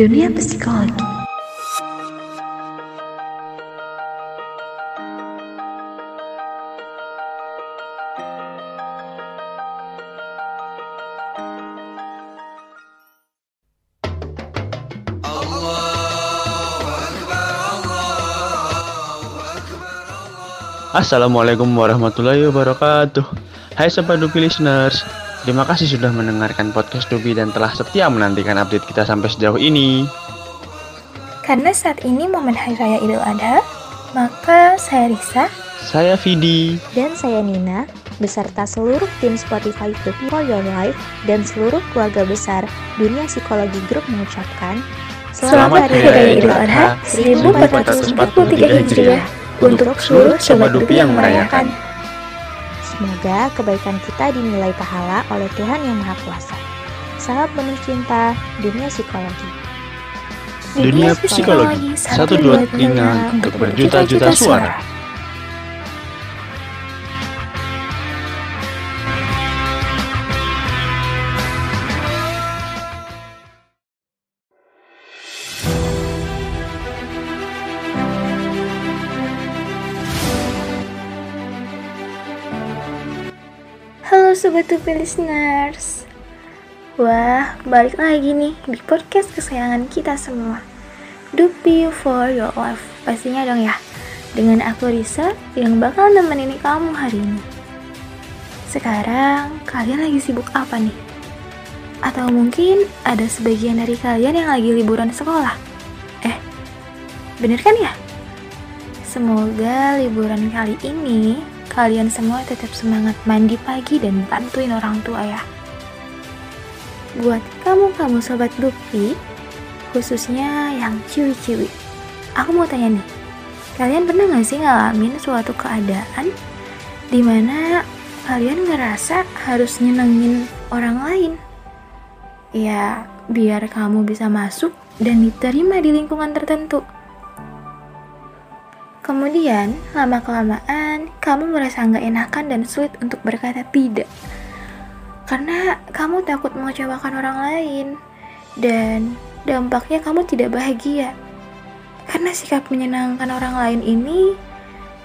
Dunia Psikologi. Assalamualaikum warahmatullahi wabarakatuh. Hai Sobat Dupi Listeners Terima kasih sudah mendengarkan podcast Dupi dan telah setia menantikan update kita sampai sejauh ini. Karena saat ini momen Hari Raya Idul Adha, maka saya Risa Saya Vidi. Dan saya Nina, beserta seluruh tim Spotify Dupi for Your Life dan seluruh keluarga besar Dunia Psikologi Group mengucapkan Selamat Hari Raya Idul Adha 1443 Hijriah untuk seluruh Sobat Dupi yang merayakan. Semoga kebaikan kita dinilai pahala oleh Tuhan Yang Maha Kuasa. Salam penuh cinta, dunia psikologi. Dunia Psikologi Satu dua telinga untuk berjuta-juta suara Sobat Dupi Listeners Wah, balik lagi nih di podcast kesayangan kita semua Dupi for your life Pastinya dong ya Dengan aku Risa yang bakal nemenin kamu hari ini Sekarang, kalian lagi sibuk apa nih? Atau mungkin ada sebagian dari kalian yang lagi liburan sekolah? Eh, bener kan ya? Semoga liburan kali ini kalian semua tetap semangat mandi pagi dan bantuin orang tua ya. Buat kamu-kamu sobat Dupi, khususnya yang ciwi-ciwi, aku mau tanya nih, kalian pernah gak sih ngalamin suatu keadaan di mana kalian ngerasa harus nyenengin orang lain? Ya, biar kamu bisa masuk dan diterima di lingkungan tertentu. Kemudian, lama-kelamaan, kamu merasa nggak enakan dan sulit untuk berkata tidak. Karena kamu takut mengecewakan orang lain. Dan dampaknya kamu tidak bahagia. Karena sikap menyenangkan orang lain ini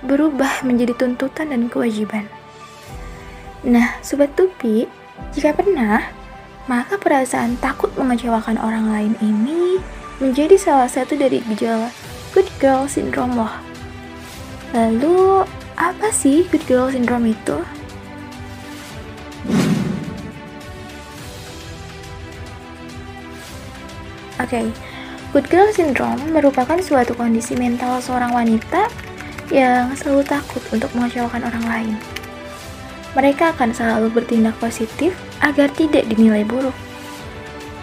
berubah menjadi tuntutan dan kewajiban. Nah, Sobat Tupi, jika pernah, maka perasaan takut mengecewakan orang lain ini menjadi salah satu dari gejala good girl syndrome loh. Lalu, apa sih good girl syndrome itu? Oke, okay. good girl syndrome merupakan suatu kondisi mental seorang wanita yang selalu takut untuk mengecewakan orang lain. Mereka akan selalu bertindak positif agar tidak dinilai buruk,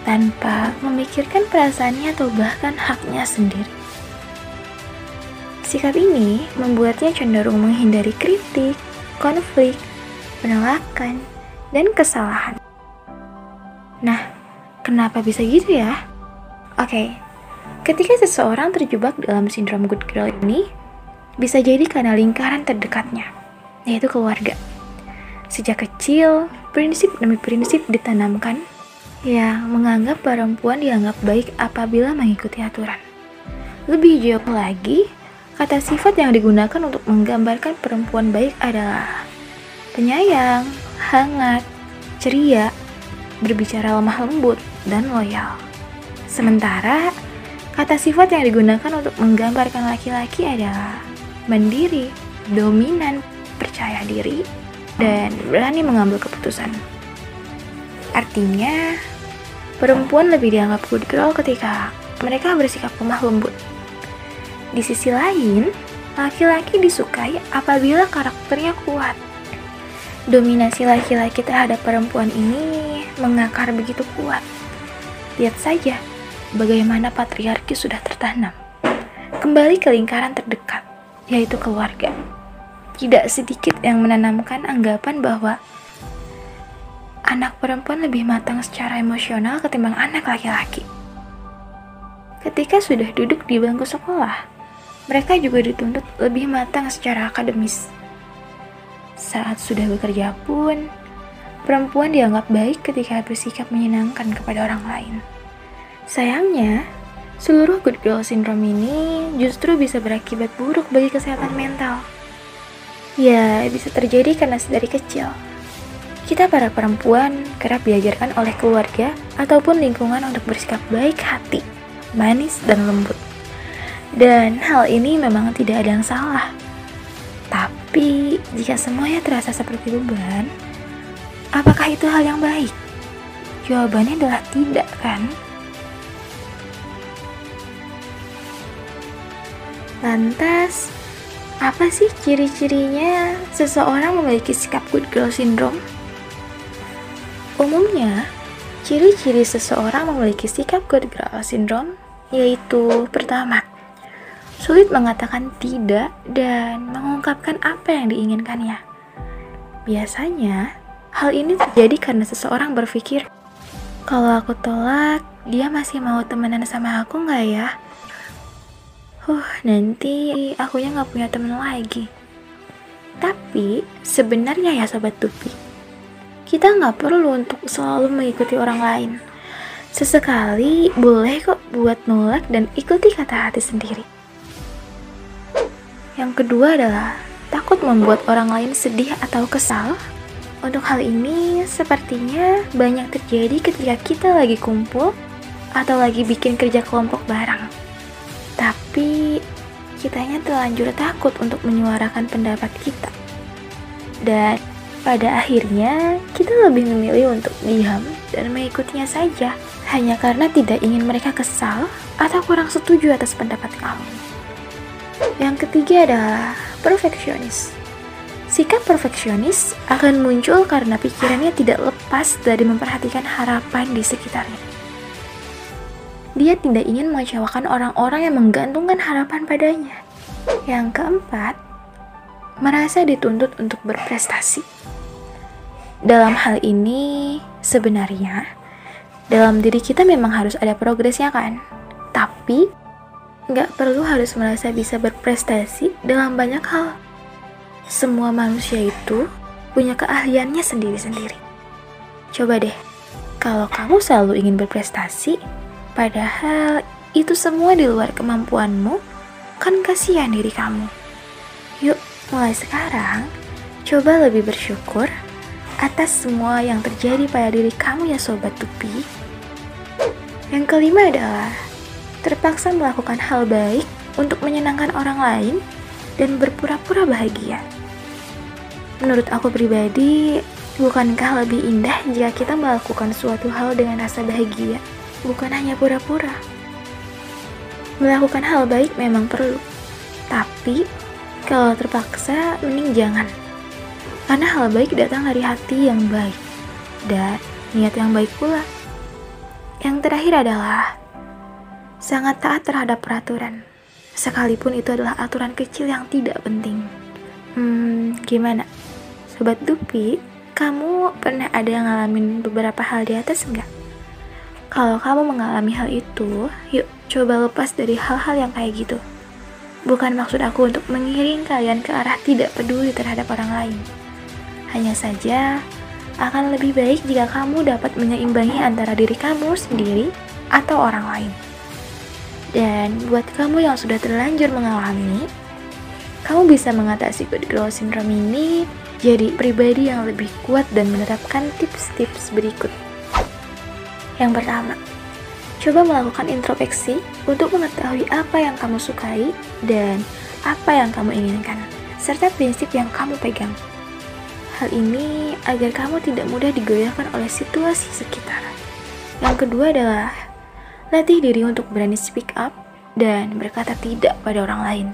tanpa memikirkan perasaannya atau bahkan haknya sendiri. Sikap ini membuatnya cenderung menghindari kritik, konflik, penolakan, dan kesalahan. Nah, kenapa bisa gitu ya? Oke, ketika seseorang terjebak dalam sindrom good girl ini, bisa jadi karena lingkaran terdekatnya, yaitu keluarga. Sejak kecil, prinsip demi prinsip ditanamkan yang menganggap perempuan dianggap baik apabila mengikuti aturan. Lebih jauh lagi, Kata sifat yang digunakan untuk menggambarkan perempuan baik adalah penyayang, hangat, ceria, berbicara lemah lembut, dan loyal. Sementara, kata sifat yang digunakan untuk menggambarkan laki-laki adalah mandiri, dominan, percaya diri, dan berani mengambil keputusan. Artinya, perempuan lebih dianggap good girl ketika mereka bersikap lemah lembut di sisi lain, laki-laki disukai apabila karakternya kuat. Dominasi laki-laki terhadap perempuan ini mengakar begitu kuat. Lihat saja bagaimana patriarki sudah tertanam. Kembali ke lingkaran terdekat, yaitu keluarga. Tidak sedikit yang menanamkan anggapan bahwa anak perempuan lebih matang secara emosional ketimbang anak laki-laki. Ketika sudah duduk di bangku sekolah, mereka juga dituntut lebih matang secara akademis. Saat sudah bekerja pun, perempuan dianggap baik ketika bersikap menyenangkan kepada orang lain. Sayangnya, Seluruh good girl syndrome ini justru bisa berakibat buruk bagi kesehatan mental. Ya, bisa terjadi karena sedari kecil. Kita para perempuan kerap diajarkan oleh keluarga ataupun lingkungan untuk bersikap baik hati, manis dan lembut. Dan hal ini memang tidak ada yang salah. Tapi, jika semuanya terasa seperti beban, apakah itu hal yang baik? Jawabannya adalah tidak, kan? Lantas, apa sih ciri-cirinya seseorang memiliki sikap good girl syndrome? Umumnya, ciri-ciri seseorang memiliki sikap good girl syndrome yaitu pertama, sulit mengatakan tidak dan mengungkapkan apa yang diinginkannya. Biasanya, hal ini terjadi karena seseorang berpikir, kalau aku tolak, dia masih mau temenan sama aku nggak ya? Huh, nanti akunya nggak punya temen lagi. Tapi, sebenarnya ya Sobat Tupi, kita nggak perlu untuk selalu mengikuti orang lain. Sesekali boleh kok buat nolak dan ikuti kata hati sendiri. Yang kedua adalah takut membuat orang lain sedih atau kesal. Untuk hal ini, sepertinya banyak terjadi ketika kita lagi kumpul atau lagi bikin kerja kelompok bareng. Tapi kitanya terlanjur takut untuk menyuarakan pendapat kita. Dan pada akhirnya kita lebih memilih untuk diam dan mengikutinya saja hanya karena tidak ingin mereka kesal atau kurang setuju atas pendapat kamu. Yang ketiga adalah perfeksionis. Sikap perfeksionis akan muncul karena pikirannya tidak lepas dari memperhatikan harapan di sekitarnya. Dia tidak ingin mengecewakan orang-orang yang menggantungkan harapan padanya. Yang keempat, merasa dituntut untuk berprestasi. Dalam hal ini, sebenarnya dalam diri kita memang harus ada progresnya kan? Tapi, nggak perlu harus merasa bisa berprestasi dalam banyak hal. Semua manusia itu punya keahliannya sendiri-sendiri. Coba deh, kalau kamu selalu ingin berprestasi, Padahal itu semua di luar kemampuanmu, kan kasihan diri kamu. Yuk, mulai sekarang, coba lebih bersyukur atas semua yang terjadi pada diri kamu ya Sobat Tupi. Yang kelima adalah terpaksa melakukan hal baik untuk menyenangkan orang lain dan berpura-pura bahagia. Menurut aku pribadi, bukankah lebih indah jika kita melakukan suatu hal dengan rasa bahagia? bukan hanya pura-pura. Melakukan hal baik memang perlu, tapi kalau terpaksa, mending jangan. Karena hal baik datang dari hati yang baik dan niat yang baik pula. Yang terakhir adalah sangat taat terhadap peraturan, sekalipun itu adalah aturan kecil yang tidak penting. Hmm, gimana? Sobat Dupi, kamu pernah ada yang ngalamin beberapa hal di atas enggak? Kalau kamu mengalami hal itu, yuk coba lepas dari hal-hal yang kayak gitu. Bukan maksud aku untuk mengiring kalian ke arah tidak peduli terhadap orang lain. Hanya saja, akan lebih baik jika kamu dapat menyeimbangi antara diri kamu sendiri atau orang lain. Dan buat kamu yang sudah terlanjur mengalami, kamu bisa mengatasi good girl syndrome ini jadi pribadi yang lebih kuat dan menerapkan tips-tips berikut. Yang pertama, coba melakukan introspeksi untuk mengetahui apa yang kamu sukai dan apa yang kamu inginkan, serta prinsip yang kamu pegang. Hal ini agar kamu tidak mudah digoyahkan oleh situasi sekitar. Yang kedua adalah latih diri untuk berani speak up dan berkata tidak pada orang lain.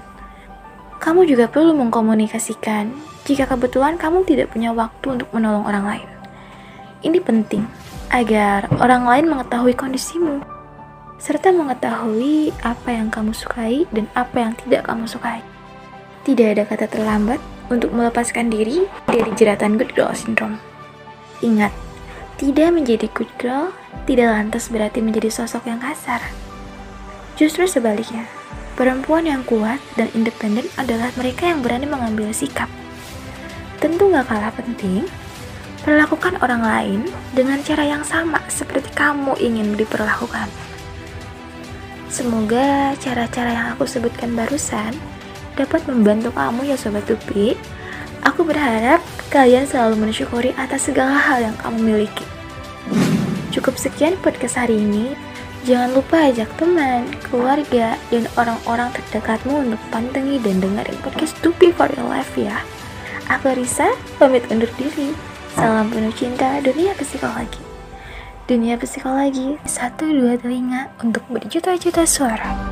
Kamu juga perlu mengkomunikasikan jika kebetulan kamu tidak punya waktu untuk menolong orang lain. Ini penting agar orang lain mengetahui kondisimu, serta mengetahui apa yang kamu sukai dan apa yang tidak kamu sukai. Tidak ada kata terlambat untuk melepaskan diri dari jeratan good girl syndrome. Ingat, tidak menjadi good girl tidak lantas berarti menjadi sosok yang kasar. Justru sebaliknya, perempuan yang kuat dan independen adalah mereka yang berani mengambil sikap. Tentu gak kalah penting, Perlakukan orang lain dengan cara yang sama seperti kamu ingin diperlakukan. Semoga cara-cara yang aku sebutkan barusan dapat membantu kamu ya Sobat Tupi. Aku berharap kalian selalu mensyukuri atas segala hal yang kamu miliki. Cukup sekian podcast hari ini. Jangan lupa ajak teman, keluarga, dan orang-orang terdekatmu untuk pantengin dan dengerin podcast Tupi for your life ya. Aku Risa, pamit undur diri. Salam penuh cinta dunia psikologi. Dunia psikologi, satu dua telinga untuk berjuta-juta suara.